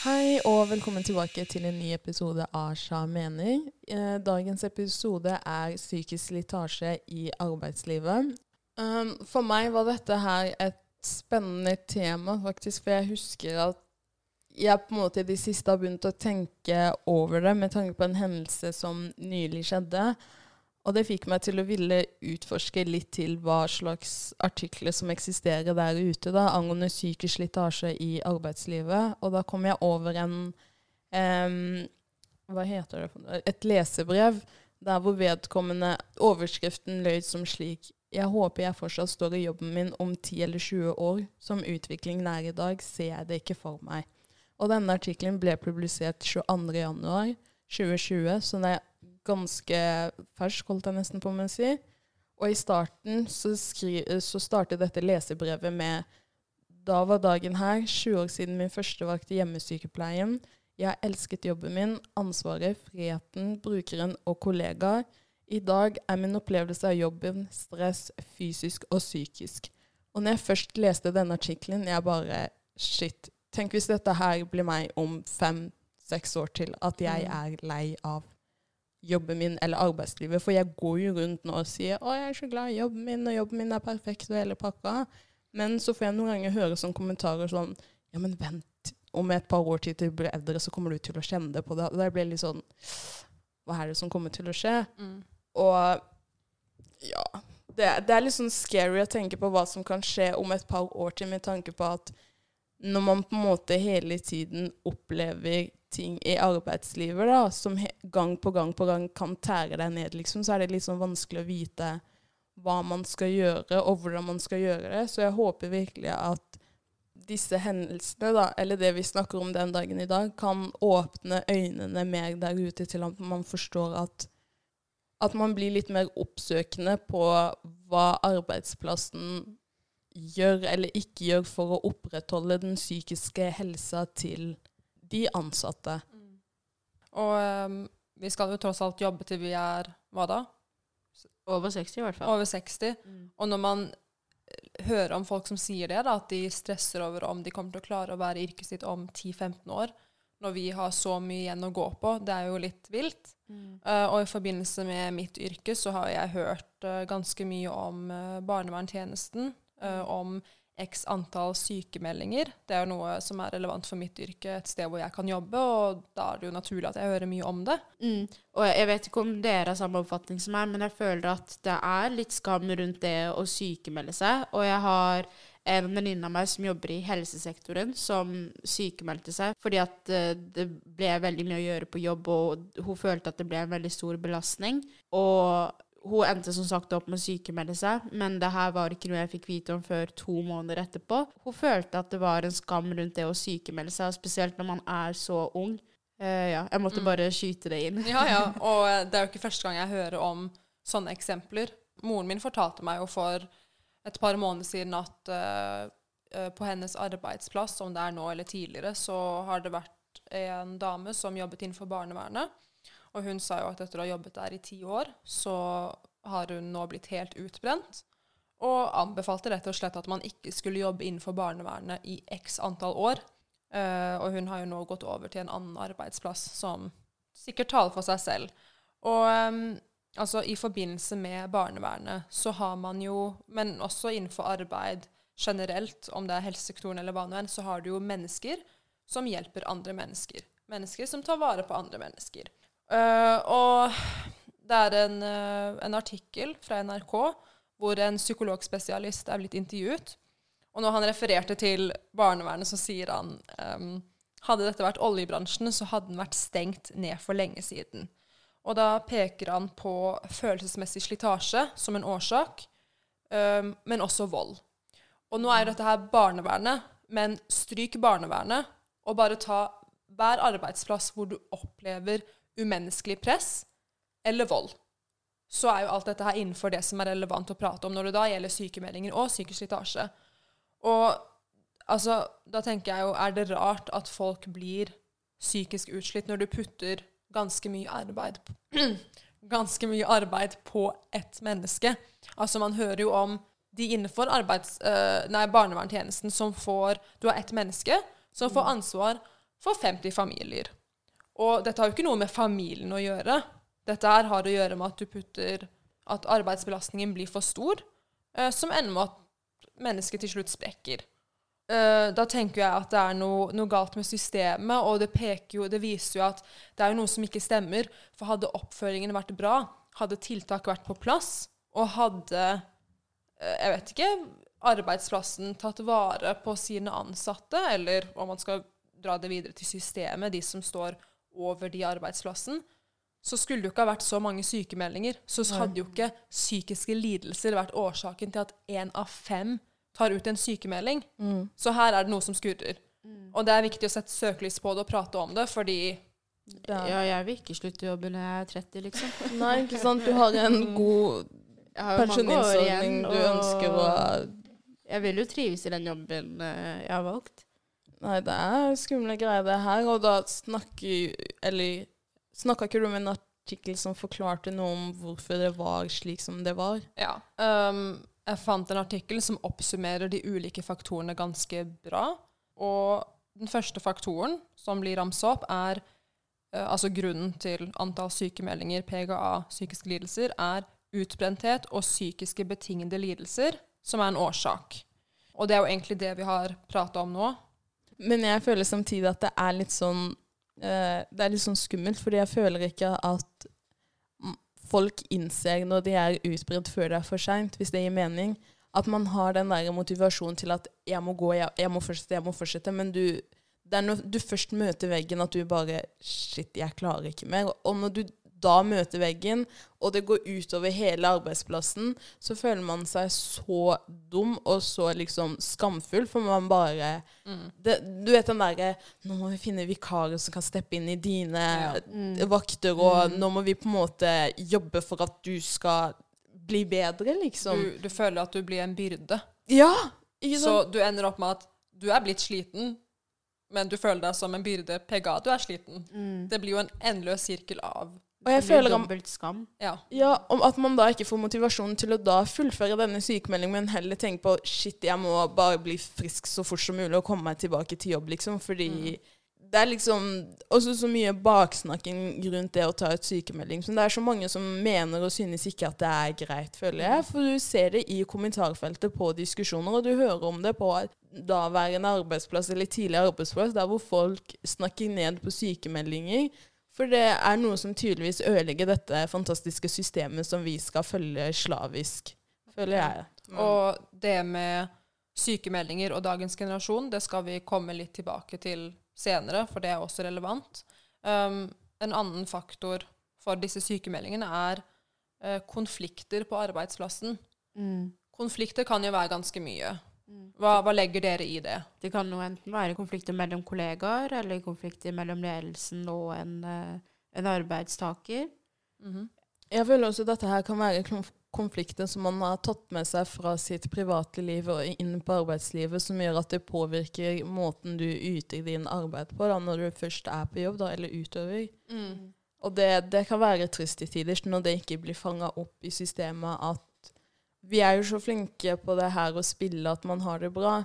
Hei og velkommen tilbake til en ny episode av Sja mener. Eh, Dagens episode er psykisk slitasje i arbeidslivet. Um, For meg var dette her et spennende tema, faktisk, for jeg husker at jeg på en måte i det siste har begynt å tenke over det med tanke på en hendelse som nylig skjedde. Og det fikk meg til å ville utforske litt til hva slags artikler som eksisterer der ute da, angående psykisk slitasje i arbeidslivet. Og da kom jeg over en um, Hva heter det? Et lesebrev der hvor vedkommende Overskriften lød som slik Jeg håper jeg fortsatt står i jobben min om 10 eller 20 år. Som utviklingen er i dag, ser jeg det ikke for meg. Og denne artikkelen ble publisert 22.1.2020, så det er ganske fersk, holdt jeg nesten på med å si. Og i starten så, skri, så startet dette lesebrevet med Da var dagen her, 20 år siden min første vakt i hjemmesykepleien. Jeg elsket jobben min, ansvaret, friheten, brukeren og kollegaer. I dag er min opplevelse av jobben stress, fysisk og psykisk. Og når jeg først leste denne artikkelen, jeg bare Shit. Tenk hvis dette her blir meg om fem-seks år til, at jeg Mm. er lei av jobben min eller arbeidslivet. For jeg går jo rundt nå og sier 'Å, jeg er så glad i jobben min, og jobben min er perfekt', og hele pakka. Men så får jeg noen ganger høre sånne kommentarer sånn 'Ja, men vent, om et par år til du blir eldre, så kommer du til å kjenne det på det'. Og da blir jeg litt sånn Hva er det som kommer til å skje? Mm. Og ja det, det er litt sånn scary å tenke på hva som kan skje om et par år til, med tanke på at når man på en måte hele tiden opplever ting i arbeidslivet da, som gang på gang på gang kan tære deg ned, liksom, så er det litt sånn vanskelig å vite hva man skal gjøre, og hvordan man skal gjøre det. Så jeg håper virkelig at disse hendelsene, da, eller det vi snakker om den dagen i dag, kan åpne øynene mer der ute til at man forstår at at man blir litt mer oppsøkende på hva arbeidsplassen gjør eller ikke gjør for å opprettholde den psykiske helsa til de ansatte. Og um, vi skal jo tross alt jobbe til vi er hva da? Over 60 i hvert fall. Over 60. Og når man eh, hører om folk som sier det, da, at de stresser over om de kommer til å klare å være i yrket sitt om 10-15 år, når vi har så mye igjen å gå på, det er jo litt vilt. Eh, og i forbindelse med mitt yrke så har jeg hørt uh, ganske mye om uh, barnevernstjenesten, eh, om x antall sykemeldinger. Det er noe som er relevant for mitt yrke, et sted hvor jeg kan jobbe, og da er det jo naturlig at jeg hører mye om det. Mm. Og jeg vet ikke om dere har samme oppfatning som meg, men jeg føler at det er litt skam rundt det å sykemelde seg. Og jeg har en venninne av meg som jobber i helsesektoren, som sykemeldte seg fordi at eh, det ble veldig mye å gjøre på jobb, og hun følte at det ble en veldig stor belastning. Og hun endte som sagt opp med å sykemelde seg, men det her var ikke noe jeg fikk vite om før to måneder etterpå. Hun følte at det var en skam rundt det å sykemelde seg, spesielt når man er så ung. Uh, ja, jeg måtte bare skyte det inn. Ja, ja. Og eh, det er jo ikke første gang jeg hører om sånne eksempler. Moren min fortalte meg jo for et par måneder siden at uh, på hennes arbeidsplass, om det er nå eller tidligere, så har det vært en dame som jobbet innenfor barnevernet. Og hun sa jo at etter å ha jobbet der i ti år, så har hun nå blitt helt utbrent. Og anbefalte rett og slett at man ikke skulle jobbe innenfor barnevernet i x antall år. Uh, og hun har jo nå gått over til en annen arbeidsplass som sikkert taler for seg selv. Og um, altså i forbindelse med barnevernet så har man jo, men også innenfor arbeid generelt, om det er helsesektoren eller barnevern, så har du jo mennesker som hjelper andre mennesker. Mennesker som tar vare på andre mennesker. Eh, og det er en, uh, en artikkel fra NRK hvor en psykologspesialist er blitt intervjuet. Og når han refererte til barnevernet, så sier han um, hadde dette vært oljebransjen, så hadde den vært stengt ned for lenge siden. Og da peker han på følelsesmessig slitasje som en årsak, um, men også vold. Og nå er jo dette her barnevernet, men stryk barnevernet, og bare ta hver arbeidsplass hvor du opplever umenneskelig press eller vold. Så er jo alt dette her innenfor det som er relevant å prate om når det da gjelder sykemeldinger og psykisk slitasje. Og altså, da tenker jeg jo, er det rart at folk blir psykisk utslitt når du putter ganske mye arbeid ganske mye arbeid på ett menneske. Altså Man hører jo om de innenfor arbeids, eh, nei, barnevernstjenesten som får Du har ett menneske som får ansvar for 50 familier. Og dette har jo ikke noe med familien å gjøre. Dette her har å gjøre med at du putter at arbeidsbelastningen blir for stor, eh, som ender med at mennesket til slutt sprekker. Eh, da tenker jeg at det er noe, noe galt med systemet, og det, jo, det viser jo at det er noe som ikke stemmer. For hadde oppføringen vært bra, hadde tiltak vært på plass, og hadde eh, Jeg vet ikke arbeidsplassen tatt vare på sine ansatte, eller om man skal dra det videre til systemet, de som står over de arbeidsplassen, så skulle det jo ikke ha vært så mange sykemeldinger. Så hadde jo ikke psykiske lidelser vært årsaken til at én av fem tar ut en sykemelding. Mm. Så her er det noe som skurrer. Og det er viktig å sette søkelys på det og prate om det, fordi Det er- Ja, jeg vil ikke slutte å jobbe når jeg er 30, liksom. Nei, ikke sant. Du har en god mange år pensjonistordning du ønsker å Jeg vil jo trives i den jobben eh, jeg har valgt. Nei, det er skumle greier, det her. Og da snakker Eller snakka ikke du med en artikkel som forklarte noe om hvorfor det var slik som det var? Ja. Um, jeg fant en artikkel som oppsummerer de ulike faktorene ganske bra. Og den første faktoren som blir ramsa opp, er uh, altså grunnen til antall sykemeldinger, PGA, psykiske lidelser, er utbrenthet og psykiske betingede lidelser som er en årsak. Og det er jo egentlig det vi har prata om nå. Men jeg føler samtidig at det er litt sånn eh, Det er litt sånn skummelt, fordi jeg føler ikke at folk innser når de er utbrent før det er for seint, hvis det gir mening. At man har den der motivasjonen til at 'jeg må gå, jeg, jeg må fortsette', jeg må fortsette. Men du, det er når du først møter veggen at du bare 'shit, jeg klarer ikke mer'. Og når du da møter veggen, og det går utover hele arbeidsplassen, så føler man seg så dum og så liksom skamfull, for man bare det, Du vet den derre 'Nå må vi finne vikarer som kan steppe inn i dine Ja. vakter', og 'nå må vi på en måte jobbe for at du skal bli bedre', liksom. Du, du føler at du blir en byrde. ja! Ikke Så du ender opp med at du er blitt sliten, men du føler deg som en byrde. PGA, du er sliten. Det blir jo en endeløs sirkel av Og jeg føler om, skam. Ja. ja, om at man da ikke får motivasjon til å da fullføre denne sykemeldingen, men heller tenke på 'shit, jeg må bare bli frisk så fort som mulig og komme meg tilbake til jobb', liksom. Fordi det er liksom også så mye baksnakking rundt det å ta ut sykemelding. Så det er så mange som mener og synes ikke at det er greit, føler jeg. For du ser det i kommentarfeltet på diskusjoner, og du hører om det på daværende arbeidsplass eller tidligere arbeidsplass, der hvor folk snakker ned på sykemeldinger. For det er noe som tydeligvis ødelegger dette fantastiske systemet som vi skal følge slavisk, føler jeg. Og det med sykemeldinger og dagens generasjon, det skal vi komme litt tilbake til senere, for det er også relevant. Um, en annen faktor for disse sykemeldingene er uh, konflikter på arbeidsplassen. Mm. Konflikter kan jo være ganske mye. Hva, hva legger dere i det? Det kan jo enten være konflikter mellom kollegaer, eller konflikter mellom ledelsen og en, eh, en arbeidstaker. Mhm. Jeg føler også at dette her kan være konflikter som man har tatt med seg fra sitt private liv og inn på arbeidslivet, som gjør at det påvirker måten du yter din arbeid på da, når du først er på jobb, da, eller utover. Mm. Og det, det kan være trist i tider når det ikke blir fanga opp i systemet at Vi er jo så flinke på det her å spille at man har det bra.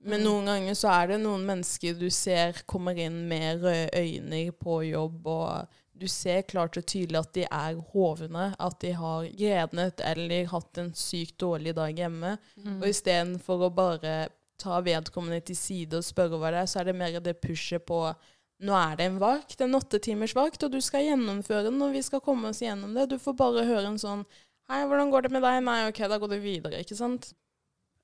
Men Mm. noen ganger så er det noen mennesker du ser kommer inn med røde øyne på jobb, og du ser klart og tydelig at de er hovne, at de har grednet eller hatt en sykt dårlig dag hjemme. Mm. Og istedenfor å bare ta vedkommende til side og spørre hva det er, så er det mer det pushet på nå er det en vakt, en åttetimers vakt, og du skal gjennomføre den, og vi skal komme oss gjennom det. Du får bare høre en sånn Hei, hvordan går det med deg? Nei, ok, da går det videre, ikke sant?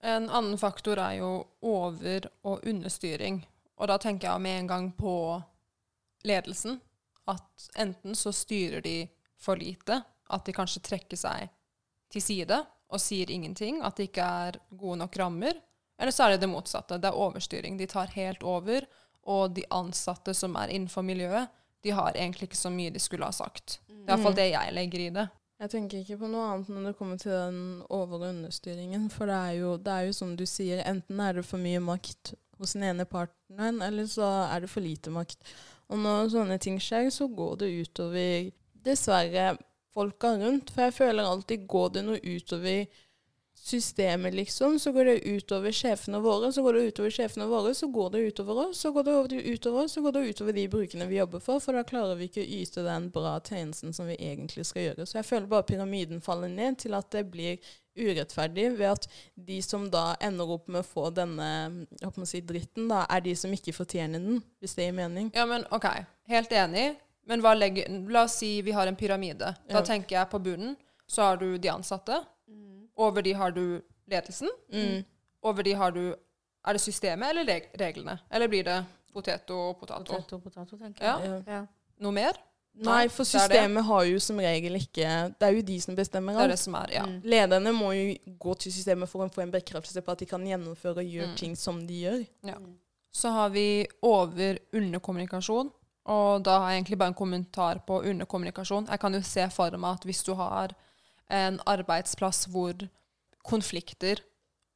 En annen faktor er jo over- og understyring. Og da tenker jeg med en gang på ledelsen. At enten så styrer de for lite, at de kanskje trekker seg til side og sier ingenting, at det ikke er gode nok rammer. Eller så er det det motsatte. Det er overstyring. De tar helt over, og de ansatte som er innenfor miljøet, de har egentlig ikke så mye de skulle ha sagt. Det er iallfall det jeg legger i det. Jeg tenker ikke på noe annet når det kommer til den over- og understyringen. For det er, jo, det er jo som du sier, enten er det for mye makt hos den ene partneren, eller så er det for lite makt. Og når sånne ting skjer, så går det utover dessverre folka rundt. For jeg føler alltid går det noe utover systemet, liksom, så går det utover sjefene våre, så går det utover sjefene våre, så går det utover oss, så går det utover oss, så går det utover de brukerne vi jobber for, for da klarer vi ikke å yte den bra tjenesten som vi egentlig skal gjøre. Så jeg føler bare pyramiden faller ned til at det blir urettferdig ved at de som da ender opp med å få denne si, dritten, da, er de som ikke fortjener den, hvis det gir mening. Ja, men OK. Helt enig. Men legger, la oss si vi har en pyramide. Da Ja. tenker jeg på bunnen. Så har du de ansatte. Over de har du ledelsen. Mm. Over de har du Er det systemet eller reg reglene? Eller blir det poteto og potato? Potato, potato, tenker jeg. Ja. Ja. Noe mer? Nei, for systemet har jo som regel ikke Det er jo de som bestemmer alt. Det er det som er, ja. Mm. Lederne må jo gå til systemet for å få en bekreftelse på at de kan gjennomføre og gjøre Mm. ting som de gjør. Ja. Så har vi over-underkommunikasjon. Og da har jeg egentlig bare en kommentar på underkommunikasjon. Jeg kan jo se for meg at hvis du har en arbeidsplass hvor konflikter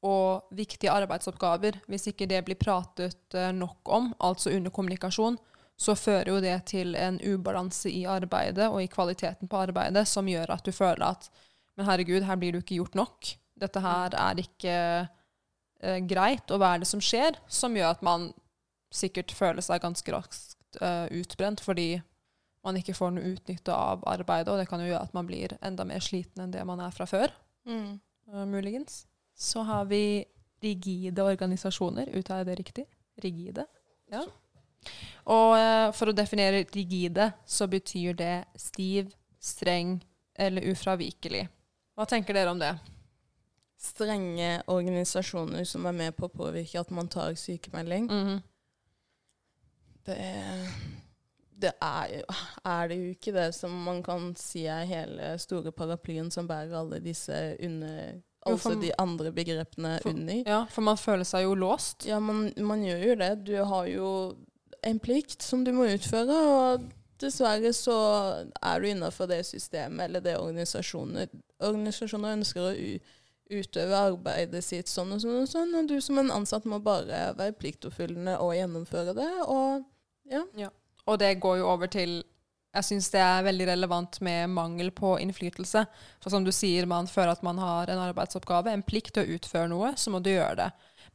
og viktige arbeidsoppgaver, hvis ikke det blir pratet eh, nok om, altså under kommunikasjon, så fører jo det til en ubalanse i arbeidet og i kvaliteten på arbeidet som gjør at du føler at men herregud, her blir du ikke gjort nok. Dette her er ikke eh, greit, og hva er det som skjer, som gjør at man sikkert føler seg ganske raskt eh, utbrent fordi man ikke får noe utnytte av arbeidet, og det kan jo gjøre at man blir enda mer sliten enn det man er fra før, Mm. Uh, muligens. Så har vi rigide organisasjoner. Uttaler jeg det riktig? Rigide? Ja. Og uh, for å definere rigide, så betyr det stiv, streng eller ufravikelig. Hva tenker dere om det? Strenge organisasjoner som er med på å påvirke at man tar sykemelding. Mhm. Det, det er, jo, er det jo ikke det som man kan si er hele store paraplyen som bærer alle disse under Altså de andre begrepene For- under. Ja, for man føler seg jo låst. Ja, man, man gjør jo det. Du har jo en plikt som du må utføre, og dessverre så er du innenfor det systemet eller det organisasjoner Organisasjoner ønsker å utøve arbeidet sitt sånn og sånn og sånn, og du som en ansatt må bare være pliktoppfyllende og gjennomføre det, og ja. ja. Og det går jo over til Jeg syns det er veldig relevant med mangel på innflytelse. For som du sier, man føler at man har en arbeidsoppgave, en plikt til å utføre noe, så må du gjøre det.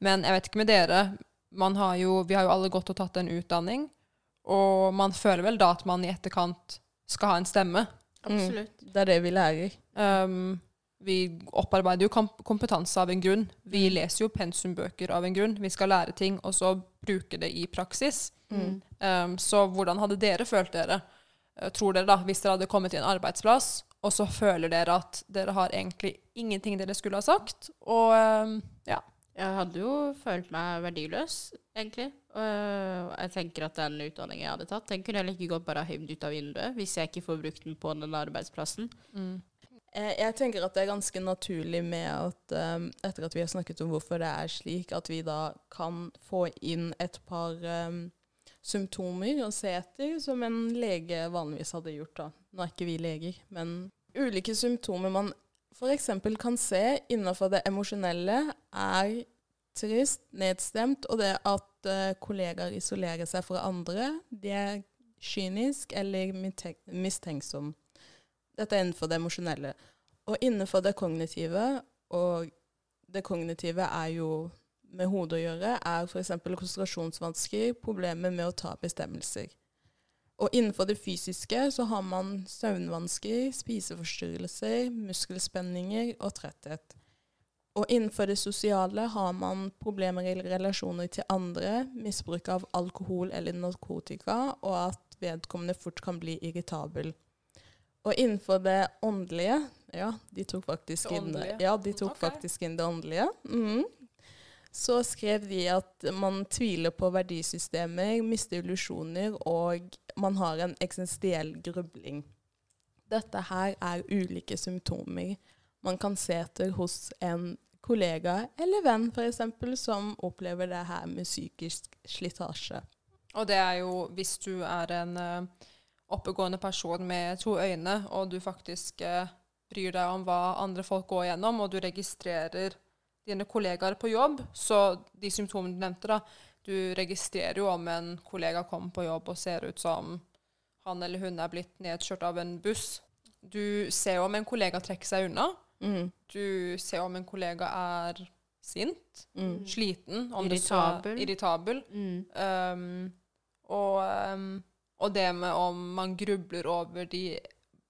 Men jeg vet ikke med dere. Man har jo, vi har jo alle gått og tatt en utdanning, og man føler vel da at man i etterkant skal ha en stemme. Absolutt. Det er det vi lærer. Um, vi opparbeider jo kompetanse av en grunn. Vi leser jo pensumbøker av en grunn. Vi skal lære ting, og så bruke det i praksis. Mm. Um, så hvordan hadde dere følt dere? Uh, tror dere da, hvis dere hadde kommet til en arbeidsplass, og så føler dere at dere har egentlig ingenting dere skulle ha sagt, og um, ja. Jeg hadde jo følt meg verdiløs, egentlig. Og jeg tenker at den utdanningen jeg hadde tatt, den kunne jeg like godt bare ha hivd ut av vinduet, hvis jeg ikke får brukt den på den arbeidsplassen. Eh, Jeg tenker at det er ganske naturlig med at um, etter at vi har snakket om hvorfor det er slik, at vi da kan få inn et par um, symptomer å se etter, som en lege vanligvis hadde gjort. da. Nå er ikke vi leger, men ulike symptomer man f.eks. kan se innenfor det emosjonelle, er trist, nedstemt, og det at uh, kollegaer isolerer seg fra andre, det er kynisk eller mistenksom. Dette er innenfor det emosjonelle. Og innenfor det kognitive, og det kognitive er jo med hodet å gjøre, er f.eks. konsentrasjonsvansker, problemer med å ta bestemmelser. Og innenfor det fysiske så har man søvnvansker, spiseforstyrrelser, muskelspenninger og tretthet. Og innenfor det sosiale har man problemer i relasjoner til andre, misbruk av alkohol eller narkotika, og at vedkommende fort kan bli irritabel. Og innenfor det åndelige Ja, de tok faktisk, inn, ja, de tok okay. faktisk inn det åndelige. Mm. Så skrev de at man tviler på verdisystemer, mister illusjoner, og man har en eksistensiell grubling. Dette her er ulike symptomer man kan se etter hos en kollega eller venn f.eks. som opplever det her med psykisk slitasje. Og det er jo hvis du er en eh, oppegående person med to øyne, og du faktisk eh, bryr deg om hva andre folk går gjennom, og du registrerer dine kollegaer på jobb, så de symptomene du nevnte, da, du registrerer jo om en kollega kommer på jobb og ser ut som han eller hun er blitt nedkjørt av en buss. Du ser om en kollega trekker seg unna, Mm. Du ser om en kollega er sint, Mm. sliten, om Irritabel. er irritabel. Mm. Um, og, um, og det med om man grubler over de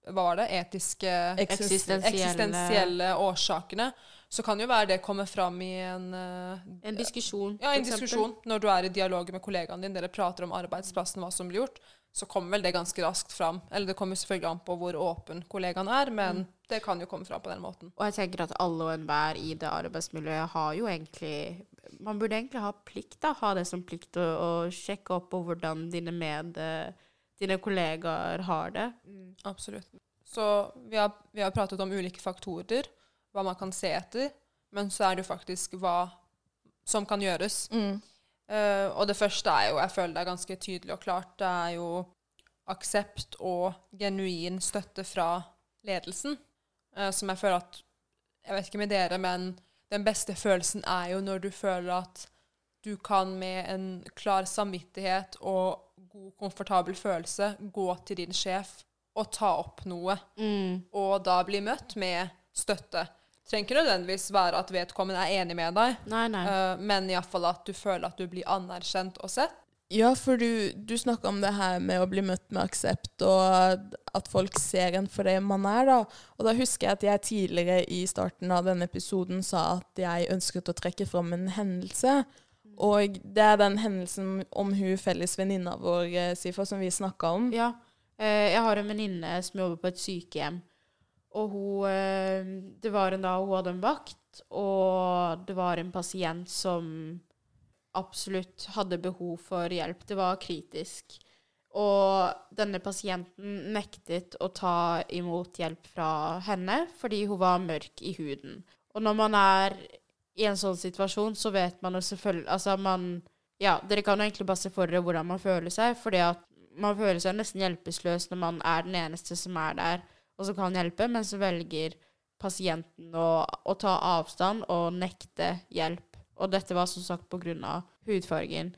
hva var det, etiske Eksistensielle- eksistensielle årsakene, så kan jo være det komme fram i en eh, En diskusjon, Ja, en diskusjon. Når du er i dialog med kollegaen din, dere prater om arbeidsplassen, hva som blir gjort, så kommer vel det ganske raskt fram. Eller det kommer selvfølgelig an på hvor åpen kollegaen er, men Mm. det kan jo komme fram på den måten. Og jeg tenker at alle og enhver i det arbeidsmiljøet har jo egentlig Man burde egentlig ha plikt, da. Ha det som plikt å, å sjekke opp på hvordan dine med dine kollegaer har det. Absolutt. Så vi har, vi har pratet om ulike faktorer, hva man kan se etter, men så er det jo faktisk hva som kan gjøres. Mm. Uh, og det første er jo, jeg føler det er ganske tydelig og klart, det er jo aksept og genuin støtte fra ledelsen. Uh, som jeg føler at Jeg vet ikke med dere, men den beste følelsen er jo når du føler at du kan med en klar samvittighet og god, komfortabel følelse gå til din sjef og ta opp noe, Mm. og da bli møtt med støtte. Trenger ikke nødvendigvis være at vedkommende er enig med deg, Nei, nei. Uh, men iallfall at du føler at du blir anerkjent og sett. Ja, for du, du snakka om det her med å bli møtt med aksept, og at folk ser en for det man er. da. Og da husker jeg at jeg tidligere i starten av denne episoden sa at jeg ønsket å trekke fram en hendelse. Og det er den hendelsen om hun felles venninna vår, eh, Sifa, som vi snakka om. Ja. Eh, jeg har en venninne som jobber på et sykehjem. Og hun eh, Det var en dag hun hadde en vakt, og det var en pasient som absolutt hadde behov for hjelp. Det var kritisk. Og denne pasienten nektet å ta imot hjelp fra henne fordi hun var mørk i huden. Og når man er i en sånn situasjon, så vet man jo selvfølgelig Altså, man Ja, dere kan jo egentlig bare se for dere hvordan man føler seg, fordi at man føler seg nesten hjelpeløs når man er den eneste som er der, og som kan hjelpe, men så velger pasienten å, å ta avstand og nekte hjelp. Og dette var som sagt på grunn av hudfargen.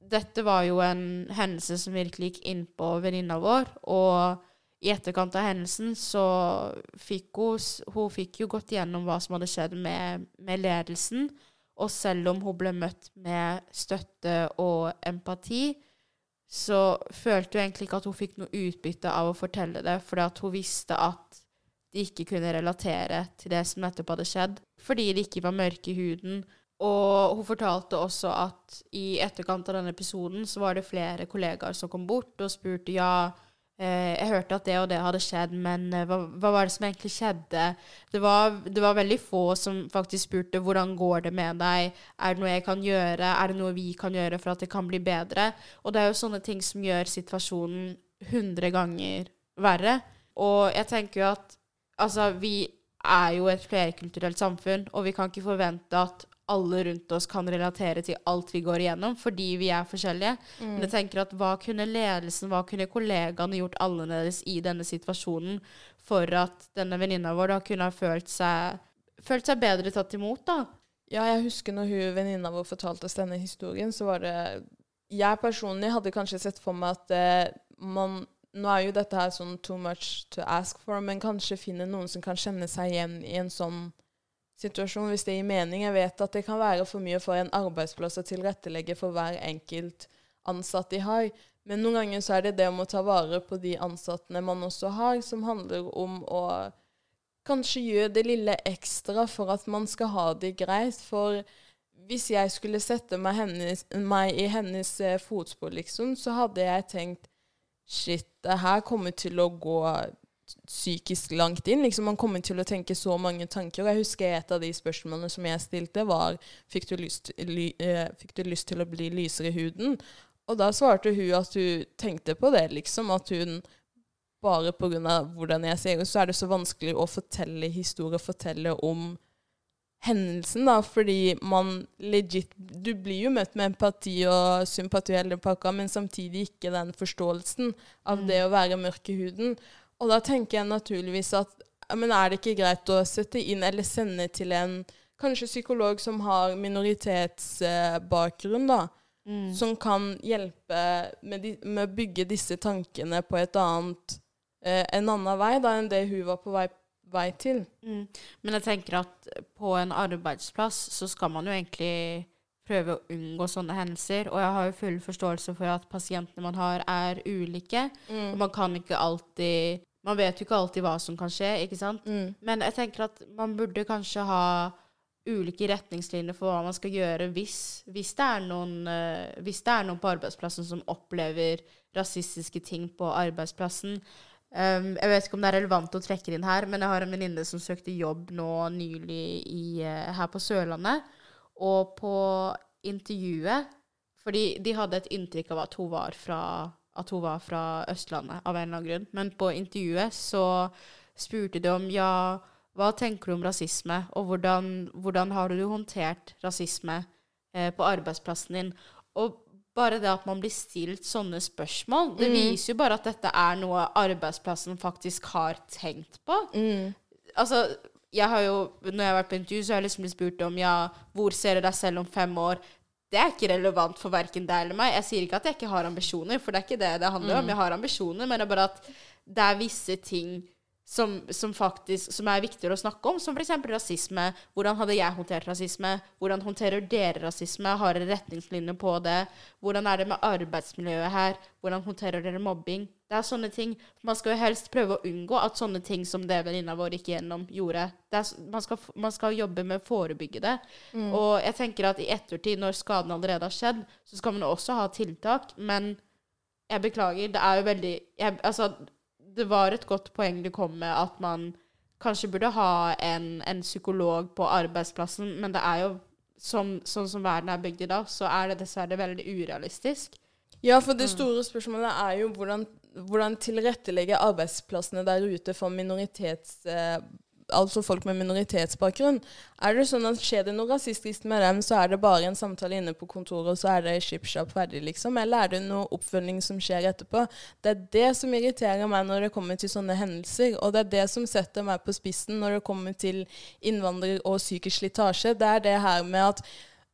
Dette var jo en hendelse som virkelig gikk inn på venninna vår, og i etterkant av hendelsen så fikk hun, hun fikk jo gått igjennom hva som hadde skjedd med, med ledelsen, og selv om hun ble møtt med støtte og empati, så følte hun egentlig ikke at hun fikk noe utbytte av å fortelle det, fordi at hun visste at de ikke kunne relatere til det som nettopp hadde skjedd, fordi de ikke var mørke i huden. Og hun fortalte også at i etterkant av denne episoden så var det flere kollegaer som kom bort og spurte ja, jeg hørte at det og det hadde skjedd, men eh, hva, hva var det som egentlig skjedde? Det var, det var veldig få som faktisk spurte hvordan går det med deg, er det noe jeg kan gjøre, er det noe vi kan gjøre for at det kan bli bedre? Og det er jo sånne ting som gjør situasjonen hundre ganger verre. Og jeg tenker jo at altså, vi er jo et flerkulturelt samfunn, og vi kan ikke forvente at alle rundt oss kan relatere til alt vi går igjennom, fordi vi er forskjellige. Men jeg tenker at hva kunne ledelsen, hva kunne kollegaene gjort annerledes i denne situasjonen for at denne venninna vår da kunne ha følt seg, følt seg bedre tatt imot, da? Ja, jeg husker når hun venninna vår fortalte oss denne historien, så var det Jeg personlig hadde kanskje sett for meg at eh, man Nå er jo dette her sånn too much to ask for, men kanskje finne noen som kan kjenne seg igjen i en sånn situasjon, hvis det gir mening. Jeg vet at det kan være for mye for en arbeidsplass å tilrettelegge for hver enkelt ansatt de har. Men noen ganger så er det det om å ta vare på de ansattene man også har, som handler om å kanskje gjøre det lille ekstra for at man skal ha det greit. For hvis jeg skulle sette meg, hennes, meg i hennes eh, fotspor, liksom, så hadde jeg tenkt Shit, det her kommer til å gå psykisk langt inn. Liksom, man kommer til å tenke så mange tanker. Og jeg husker et av de spørsmålene som jeg stilte, var fikk du lyst, ly, eh, fikk du lyst til å bli lysere i huden? Og da svarte hun at hun tenkte på det, liksom. At hun bare pga. hvordan jeg ser ut, så er det så vanskelig å fortelle historier, fortelle om hendelsen, da, fordi man legit Du blir jo møtt med empati og sympati, hele pakka, men samtidig ikke den forståelsen av Mm. det å være mørk i huden. Og da tenker jeg naturligvis at men er det ikke greit å sette inn eller sende til en kanskje psykolog som har minoritetsbakgrunn, da, Mm. som kan hjelpe med, de, med å bygge disse tankene på et annet, eh, en annen vei da, enn det hun var på vei, vei til. Mm. Men jeg tenker at på en arbeidsplass så skal man jo egentlig prøve å unngå sånne hendelser. Og jeg har jo full forståelse for at pasientene man har, er ulike. Mm. Og man kan ikke alltid Man vet jo ikke alltid hva som kan skje, ikke sant? Mm. Men jeg tenker at man burde kanskje ha ulike retningslinjer for hva man skal gjøre hvis, hvis, det, er noen, uh, hvis det er noen på arbeidsplassen som opplever rasistiske ting på arbeidsplassen. Um, jeg vet ikke om det er relevant å trekke inn her, men jeg har en venninne som søkte jobb nå nylig i, uh, her på Sørlandet. Og på intervjuet Fordi de hadde et inntrykk av at hun var fra, at hun var fra Østlandet av en eller annen grunn. Men på intervjuet så spurte de om ja, hva tenker du om rasisme, og hvordan, hvordan har du håndtert rasisme eh, på arbeidsplassen din? Og bare det at man blir stilt sånne spørsmål, det Mm. viser jo bare at dette er noe arbeidsplassen faktisk har tenkt på. Mm. Altså, jeg har jo, når jeg har vært på intervju, så har jeg liksom blitt spurt om ja, hvor ser du deg selv om fem år? Det er ikke relevant for verken deg eller meg. Jeg sier ikke at jeg ikke har ambisjoner, for det er ikke det det handler om. Jeg har ambisjoner, men det er bare at det er visse ting som, som faktisk som er viktigere å snakke om, som f.eks. rasisme. Hvordan hadde jeg håndtert rasisme? Hvordan håndterer dere rasisme? Har dere retningslinjer på det? Hvordan er det med arbeidsmiljøet her? Hvordan håndterer dere mobbing? Det er sånne ting. Man skal jo helst prøve å unngå at sånne ting som det venninna vår gikk gjennom, gjorde. Det er, man, skal, man skal jobbe med å forebygge det. Og jeg tenker at i ettertid, når skaden allerede har skjedd, så skal man også ha tiltak. Men jeg beklager, det er jo veldig jeg, Altså, det var et godt poeng du kom med, at man kanskje burde ha en, en psykolog på arbeidsplassen, men det er jo som, sånn som verden er bygd i dag, så er det dessverre veldig urealistisk. Ja, for det store spørsmålet er jo hvordan, hvordan tilrettelegge arbeidsplassene der ute for minoritets... Eh, altså folk med minoritetsbakgrunn. Er det sånn at Skjer det noe rasistisk med dem, så er det bare en samtale inne på kontoret, og så er det chipshop ferdig, liksom? Eller er det noe oppfølging som skjer etterpå? Det er det som irriterer meg når det kommer til sånne hendelser. Og det er det som setter meg på spissen når det kommer til innvandrer og psykisk slitasje. Det er det her med at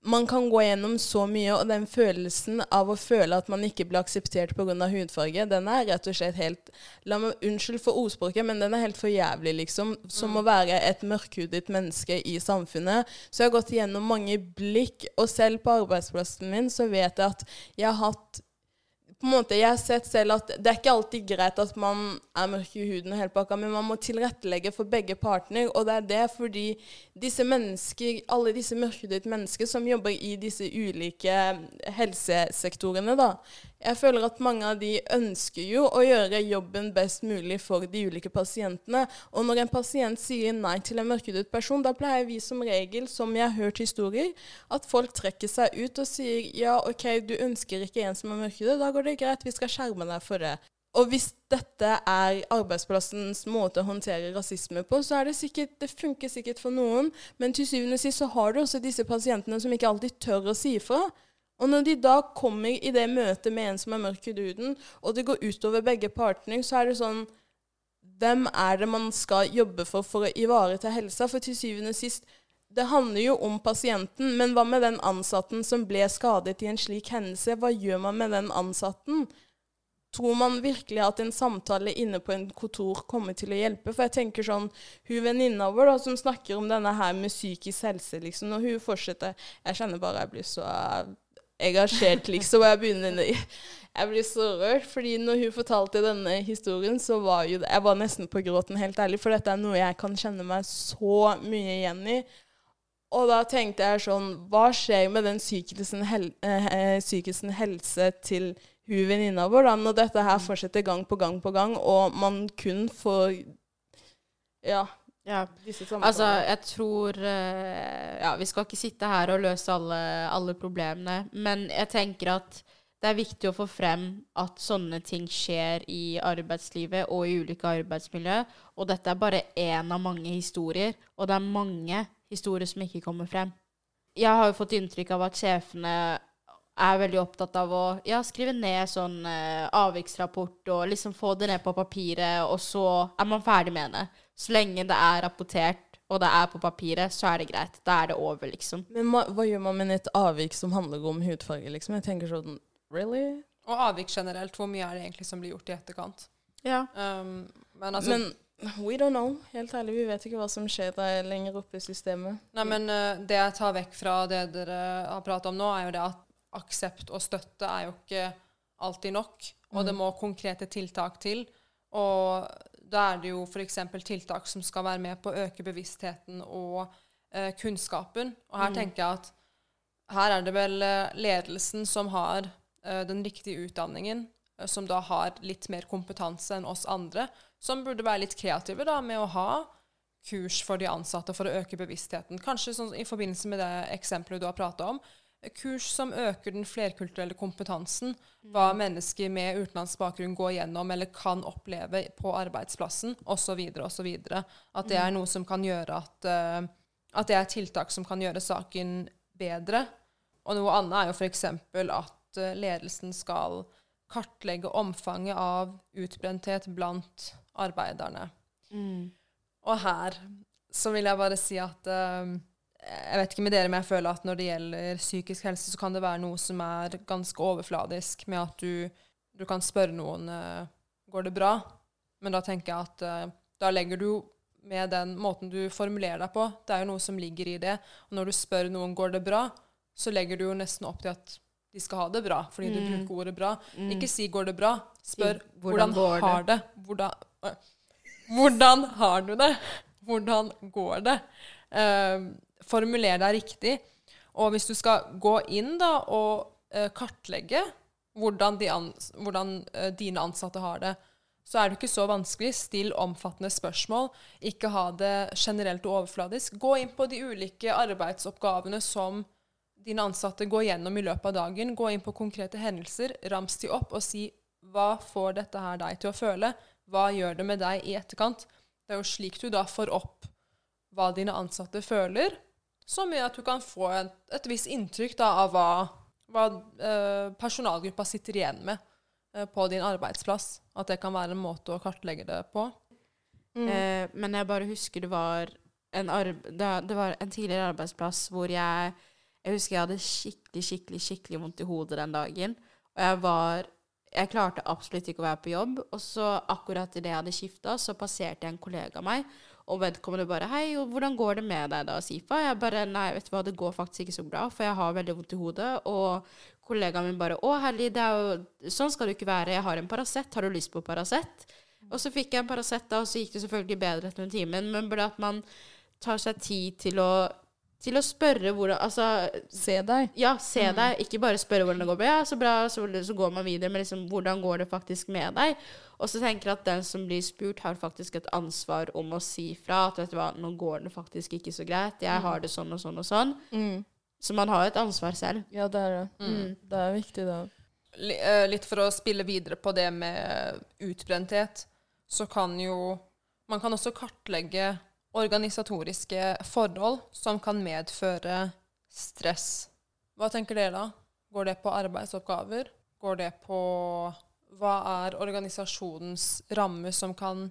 man kan gå gjennom så mye, og den følelsen av å føle at man ikke blir akseptert pga. hudfarge, den er rett og slett helt La meg Unnskyld for ordspråket, men den er helt for jævlig, liksom. Som å være et mørkhudet menneske i samfunnet. Så jeg har gått gjennom mange blikk, og selv på arbeidsplassen min så vet jeg at jeg har hatt på en måte, Jeg har sett selv at det er ikke alltid greit at man er mørk i huden, og helt pakka, men man må tilrettelegge for begge partner. Og det er det fordi disse mennesker, alle disse mørkhudede mennesker som jobber i disse ulike helsesektorene, da, jeg føler at mange av de ønsker jo å gjøre jobben best mulig for de ulike pasientene. Og når en pasient sier nei til en mørkhudet person, da pleier vi som regel, som jeg har hørt historier, at folk trekker seg ut og sier ja, OK, du ønsker ikke en som er mørkhudet, da går det greit, vi skal skjerme deg for det. Og hvis dette er arbeidsplassens måte å håndtere rasisme på, så er det sikkert, det funker sikkert for noen, men til syvende og sist så har du også disse pasientene som ikke alltid tør å si ifra. Og når de da kommer i det møtet med en som er mørk i huden, og det går utover begge partene, så er det sånn Hvem er det man skal jobbe for for å ivareta helsa? For til syvende og sist det handler jo om pasienten, men hva med den ansatten som ble skadet i en slik hendelse? Hva gjør man med den ansatten? Tror man virkelig at en samtale inne på en kontor kommer til å hjelpe? For jeg tenker sånn, hun venninna vår da, som snakker om denne her med psykisk helse, liksom, når hun fortsetter Jeg kjenner bare jeg blir så engasjert, liksom, og jeg begynner Jeg blir så rørt, fordi når hun fortalte denne historien, så var jo Jeg var nesten på gråten, helt ærlig, for dette er noe jeg kan kjenne meg så mye igjen i. Og da tenkte jeg sånn Hva skjer med den psykisen, hel, eh, psykisen helse til hun venninna vår, da, når dette her fortsetter gang på gang på gang, og man kun får Ja, Ja. disse samtalene. Altså, jeg tror eh, Ja, vi skal ikke sitte her og løse alle, alle problemene, men jeg tenker at det er viktig å få frem at sånne ting skjer i arbeidslivet og i ulike arbeidsmiljø. Og dette er bare én av mange historier, og det er mange historier som ikke kommer frem. Jeg har jo fått inntrykk av at sjefene er veldig opptatt av å ja, skrive ned sånn eh, avviksrapport og liksom få det ned på papiret, og så er man ferdig med det. Så lenge det er rapportert og det er på papiret, så er det greit. Da er det over, liksom. Men hva, hva gjør man med et avvik som handler om hudfarge, liksom? Jeg tenker sånn Really? Og avvik generelt, hvor mye er det egentlig som blir gjort i etterkant? Ja. Um, men altså, Men We don't know. Helt ærlig, vi vet ikke hva som skjer der lenger oppe i systemet. Nei, men uh, det jeg tar vekk fra det dere har pratet om nå, er jo det at aksept og støtte er jo ikke alltid nok, og det må konkrete tiltak til. Og da er det jo f.eks. tiltak som skal være med på å øke bevisstheten og uh, kunnskapen. Og her tenker jeg at her er det vel eh, ledelsen som har den riktige utdanningen, som da har litt mer kompetanse enn oss andre, som burde være litt kreative da med å ha kurs for de ansatte for å øke bevisstheten. Kanskje sånn i forbindelse med det eksempelet du har prata om. Kurs som øker den flerkulturelle kompetansen. Hva mennesker med utenlandsk bakgrunn går gjennom eller kan oppleve på arbeidsplassen, osv. osv. At det er noe som kan gjøre at, uh, at det er tiltak som kan gjøre saken bedre. Og noe annet er jo f.eks. at eh, ledelsen skal kartlegge omfanget av utbrenthet blant arbeiderne. Og her så vil jeg bare si at uh, Jeg vet ikke med dere, men jeg føler at når det gjelder psykisk helse, så kan det være noe som er ganske overfladisk, med at du, du kan spørre noen uh, går det bra. Men da tenker jeg at uh, da legger du med den måten du formulerer deg på, det er jo noe som ligger i det. Og når du spør noen går det bra, så legger du jo nesten opp til at de skal ha det bra, fordi du bruker ordet bra. Ikke si 'går det bra', spør Si, hvordan 'hvordan, har det'? Hvordan, hvordan har du det? Hvordan går det? Eh, formuler deg riktig. Og hvis du skal gå inn da og eh, kartlegge hvordan, de ans hvordan eh, dine ansatte har det, så er det ikke så vanskelig. Still omfattende spørsmål. Ikke ha det generelt og overfladisk. Gå inn på de ulike arbeidsoppgavene som dine ansatte går gjennom i løpet av dagen. Gå inn på konkrete hendelser, rams de opp og si hva får dette her deg til å føle? Hva gjør det med deg i etterkant? Det er jo slik du da får opp hva dine ansatte føler, som gjør at du kan få et, et visst inntrykk da, av hva, hva eh, personalgruppa sitter igjen med eh, på din arbeidsplass. At det kan være en måte å kartlegge det på. Eh, men jeg bare husker det var en, arb det, det var en tidligere arbeidsplass hvor jeg Jeg husker jeg hadde skikkelig, skikkelig skikkelig vondt i hodet den dagen. Og jeg var Jeg klarte absolutt ikke å være på jobb. Og så akkurat idet jeg hadde skifta, så passerte en kollega meg. Og vedkommende bare 'Hei, hvordan går det med deg da, Sifa?' Jeg bare 'Nei, vet du hva, det går faktisk ikke så bra, for jeg har veldig vondt i hodet.' Og kollegaen min bare 'Å, herlig, det er jo Sånn skal det ikke være. Jeg har en Paracet. Har du lyst på Paracet?' Og så fikk jeg en Paracet, da, og så gikk det selvfølgelig bedre etter en time. Men bare at man tar seg tid til å, til å spørre hvordan Altså, Se deg. ja, se deg. Ikke bare spørre hvordan det går. Ja, så bra, så, så går man videre. Men liksom, hvordan går det faktisk med deg? Og så tenker jeg at den som blir spurt, har faktisk et ansvar om å si fra. At vet du hva, nå går det faktisk ikke så greit. Jeg har det sånn og sånn og sånn. Mm. Så man har et ansvar selv. Ja, det er det. Mm. Det er viktig. Li- eh, Litt for å spille videre på det med utbrenthet, så kan jo Man kan også kartlegge organisatoriske forhold som kan medføre stress. Hva tenker dere da? Går det på arbeidsoppgaver? Går det på Hva er organisasjonens ramme som kan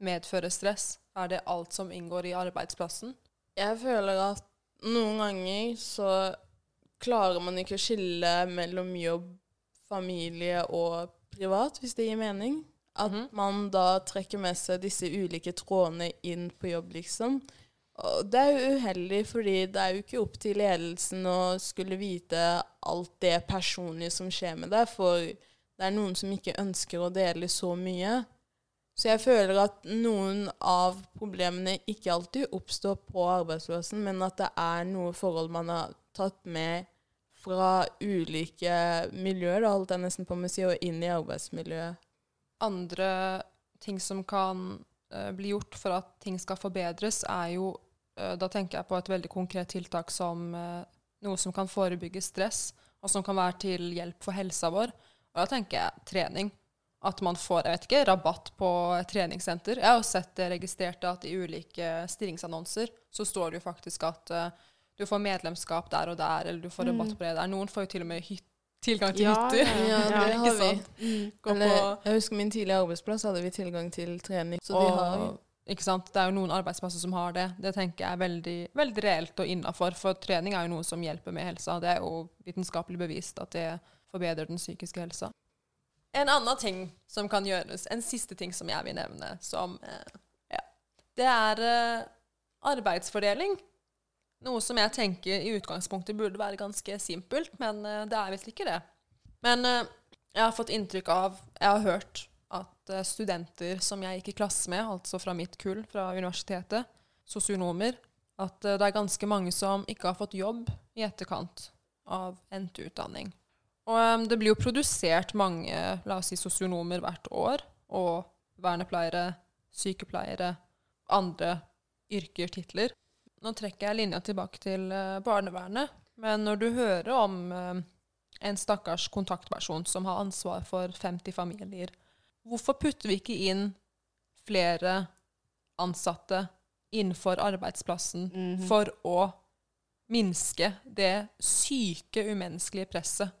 medføre stress? Er det alt som inngår i arbeidsplassen? Jeg føler at noen ganger så klarer man ikke å skille mellom jobb, familie og privat, hvis det gir mening. At Mhm. man da trekker med seg disse ulike trådene inn på jobb, liksom. Og det er jo uheldig, fordi det er jo ikke opp til ledelsen å skulle vite alt det personlige som skjer med deg, for det er noen som ikke ønsker å dele så mye. Så jeg føler at noen av problemene ikke alltid oppstår på arbeidsplassen, men at det er noe forhold man har tatt med fra ulike miljøer, da holdt jeg nesten på med å si, og inn i arbeidsmiljøet. Andre ting som kan uh, bli gjort for at ting skal forbedres, er jo uh, Da tenker jeg på et veldig konkret tiltak som uh, noe som kan forebygge stress, og som kan være til hjelp for helsa vår. Og da tenker jeg trening. At man får jeg vet ikke, rabatt på et treningssenter. Jeg har jo sett det registrerte at i ulike stillingsannonser så står det jo faktisk at du får medlemskap der og der, eller du får rabatt på det der. Noen får jo til og med hyt tilgang til Ja, hytter. ja, Ja, det har vi. Eller, jeg husker min tidligere arbeidsplass hadde vi tilgang til trening. Så de og, har ikke sant? Det er jo noen arbeidsplasser som har det. Det tenker jeg er veldig, veldig reelt og innafor. For trening er jo noe som hjelper med helsa. Det er jo vitenskapelig bevist at det forbedrer den psykiske helsa. En annen ting som kan gjøres, en siste ting som jeg vil nevne, som eh, ja, det er eh, arbeidsfordeling. Noe som jeg tenker i utgangspunktet burde være ganske simpelt, men eh, det er visst ikke det. Men eh, jeg har fått inntrykk av Jeg har hørt at eh, studenter som jeg gikk i klasse med, altså fra mitt kull fra universitetet, sosionomer, at det er ganske mange som ikke har fått jobb i etterkant av endt utdanning. Og det blir jo produsert mange la oss si, sosionomer hvert år, og vernepleiere, sykepleiere, andre yrker, titler. Nå trekker jeg linja tilbake til eh, barnevernet, men når du hører om eh, en stakkars kontaktperson som har ansvar for 50 familier, hvorfor putter vi ikke inn flere ansatte innenfor arbeidsplassen Mhm. for å minske det syke, umenneskelige presset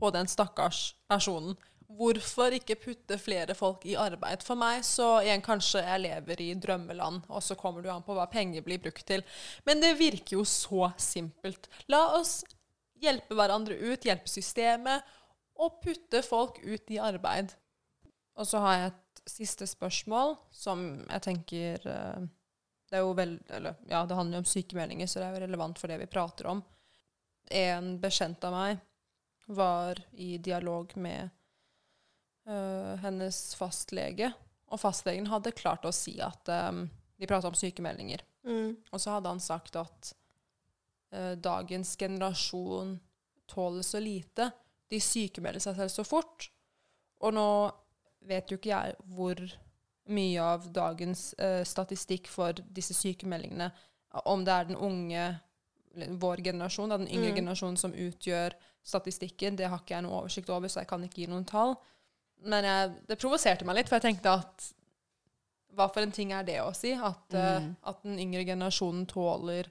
på den stakkars personen. Hvorfor ikke putte flere folk i arbeid? For meg så igjen kanskje jeg lever i drømmeland, og så kommer du an på hva penger blir brukt til. Men det virker jo så simpelt. La oss hjelpe hverandre ut, hjelpe systemet, og putte folk ut i arbeid. Og så har jeg et siste spørsmål som jeg tenker eh, Det er jo vel, eller, ja, det handler jo om sykemeldinger, så det er jo relevant for det vi prater om. En bekjent av meg var i dialog med øh, hennes fastlege, og fastlegen hadde klart å si at um, De prata om sykemeldinger. Mm. Og så hadde han sagt at eh, dagens generasjon tåler så lite. De sykemelder seg selv så fort. Og nå vet jo ikke jeg hvor mye av dagens eh, statistikk for disse sykemeldingene Om det er den unge, vår generasjon, da, den yngre Mm. generasjonen som utgjør statistikken, det har ikke jeg noe oversikt over, så jeg kan ikke gi noen tall. Men jeg, det provoserte meg litt, for jeg tenkte at hva for en ting er det å si? At, mm. uh, at den yngre generasjonen tåler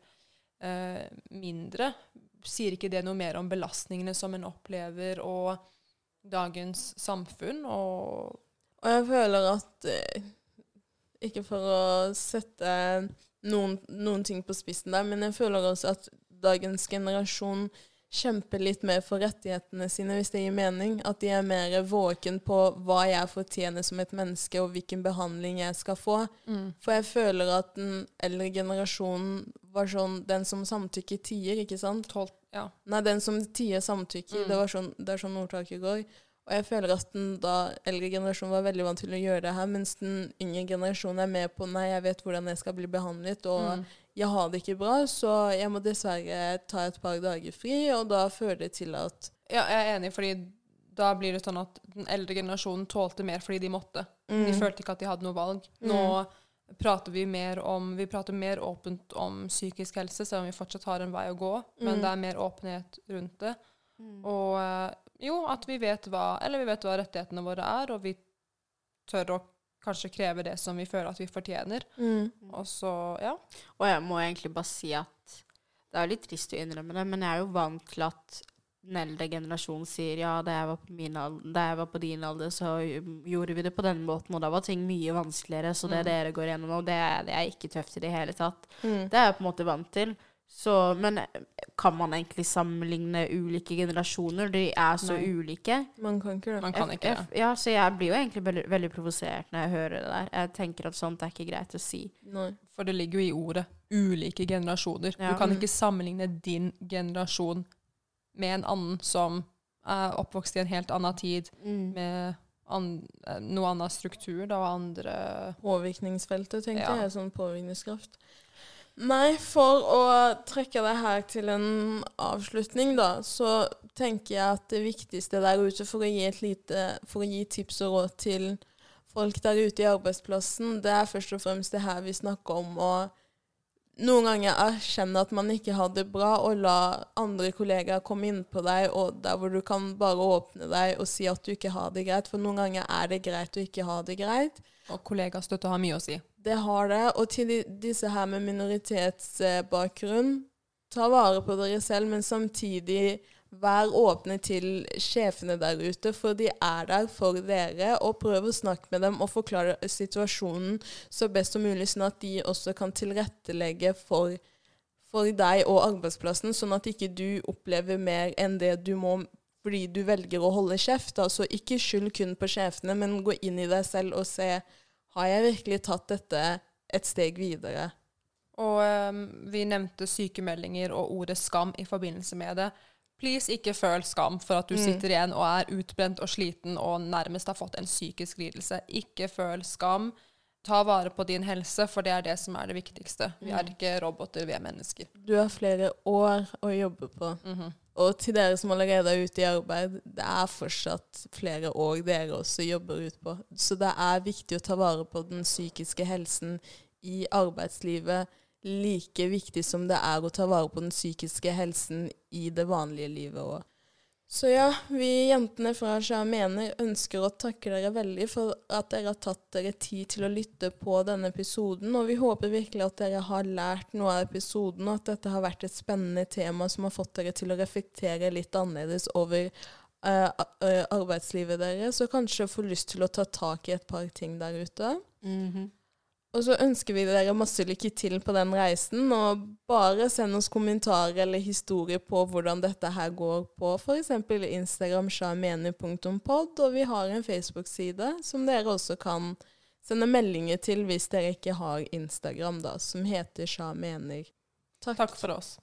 uh, mindre. Sier ikke det noe mer om belastningene som en opplever, og dagens samfunn? Og Og jeg føler at eh, Ikke for å sette noen, noen ting på spissen der, men jeg føler også at dagens generasjon kjemper litt mer for rettighetene sine, hvis det gir mening. At de er mer våken på hva jeg fortjener som et menneske, og hvilken behandling jeg skal få. For jeg føler at den eldre generasjonen var sånn Den som samtykker, tier, ikke sant? tolv Ja. Nei, den som tier samtykker. Mm. Det, var sånn, det er sånn ordtaket går. Og jeg føler at den da eldre generasjonen var veldig vant til å gjøre det her, mens den yngre generasjonen er med på nei, jeg vet hvordan jeg skal bli behandlet, og Mm. Jeg har det ikke bra, så jeg må dessverre ta et par dager fri, og da fører det til at ja, jeg er enig, fordi da blir det sånn at den eldre generasjonen tålte mer fordi de måtte. De mm, følte ikke at de hadde noe valg. Nå prater vi mer om Vi prater mer åpent om psykisk helse, selv om vi fortsatt har en vei å gå. Men Mm. det er mer åpenhet rundt det. Mm. Og eh, jo, at vi vet hva Eller vi vet hva rettighetene våre er, og vi tør å kanskje kreve det som vi føler at vi fortjener. mm, Og så, ja. Og jeg må egentlig bare si at det er litt trist å innrømme det, men jeg er jo vant til at den eldre generasjonen sier ja, da jeg var på, min alder, da jeg var på din alder, så gjorde vi det på den måten, og da var ting mye vanskeligere, så det Mm. dere går gjennom nå, det, er- det er ikke tøft i det hele tatt. mm. Det er jeg på en måte vant til. Så, men kan man egentlig sammenligne ulike generasjoner? De er så Nei. ulike. Man kan ikke det. Man kan ikke ja. Ja, så jeg blir jo egentlig veldig, veldig provosert når jeg hører det der. Jeg tenker at sånt er ikke greit å si. Nei. For det ligger jo i ordet ulike generasjoner. Ja. Du kan Mm. ikke sammenligne din generasjon med en annen som er oppvokst i en helt annen tid, med an eh, noe annen struktur da, og andre Påvirkningsfeltet, tenker Ja. jeg. Sånn påvirkningskraft. Nei, for å trekke det her til en avslutning, da, så tenker jeg at det viktigste der ute for å gi lite For å gi tips og råd til folk der ute i arbeidsplassen, det er først og fremst det her vi snakker om å noen ganger erkjenne at man ikke har det bra, og la andre kollegaer komme inn på deg, og der hvor du kan bare åpne deg og si at du ikke har det greit. For noen ganger er det greit å ikke ha det greit. Og kollegastøtte har mye å si. Det har det. Og til disse her med minoritetsbakgrunn, ta vare på dere selv, men samtidig vær åpne til sjefene der ute, for de er der for dere. Og prøv å snakke med dem og forklare situasjonen så best som mulig, sånn at de også kan tilrettelegge for, for deg og arbeidsplassen, sånn at ikke du opplever mer enn det du må fordi du velger å holde kjeft. Altså ikke skyld kun på sjefene, men gå inn i deg selv og se har jeg virkelig tatt dette et steg videre. Og um, vi nevnte sykemeldinger og ordet skam i forbindelse med det. Please, ikke føl skam for at du Mm. sitter igjen og er utbrent og sliten og nærmest har fått en psykisk lidelse. Ikke føl skam. Ta vare på din helse, for det er det som er det viktigste. Vi er ikke roboter, vi er mennesker. Du har flere år å jobbe på. Mhm. Og til dere som allerede er ute i arbeid, det er fortsatt flere år dere også jobber ut på. Så det er viktig å ta vare på den psykiske helsen i arbeidslivet like viktig som det er å ta vare på den psykiske helsen i det vanlige livet òg. Så ja, vi jentene fra Sja ønsker å takke dere veldig for at dere har tatt dere tid til å lytte på denne episoden, og vi håper virkelig at dere har lært noe av episoden, og at dette har vært et spennende tema som har fått dere til å reflektere litt annerledes over uh, arbeidslivet deres, og kanskje få lyst til å ta tak i et par ting der ute. Og så ønsker vi dere masse lykke til på den reisen, og bare send oss kommentarer eller historier på hvordan dette her går på f.eks. Instagram shamene.pod, og vi har en Facebook-side som dere også kan sende meldinger til hvis dere ikke har Instagram, da, som heter Sja Takk. Takk for oss.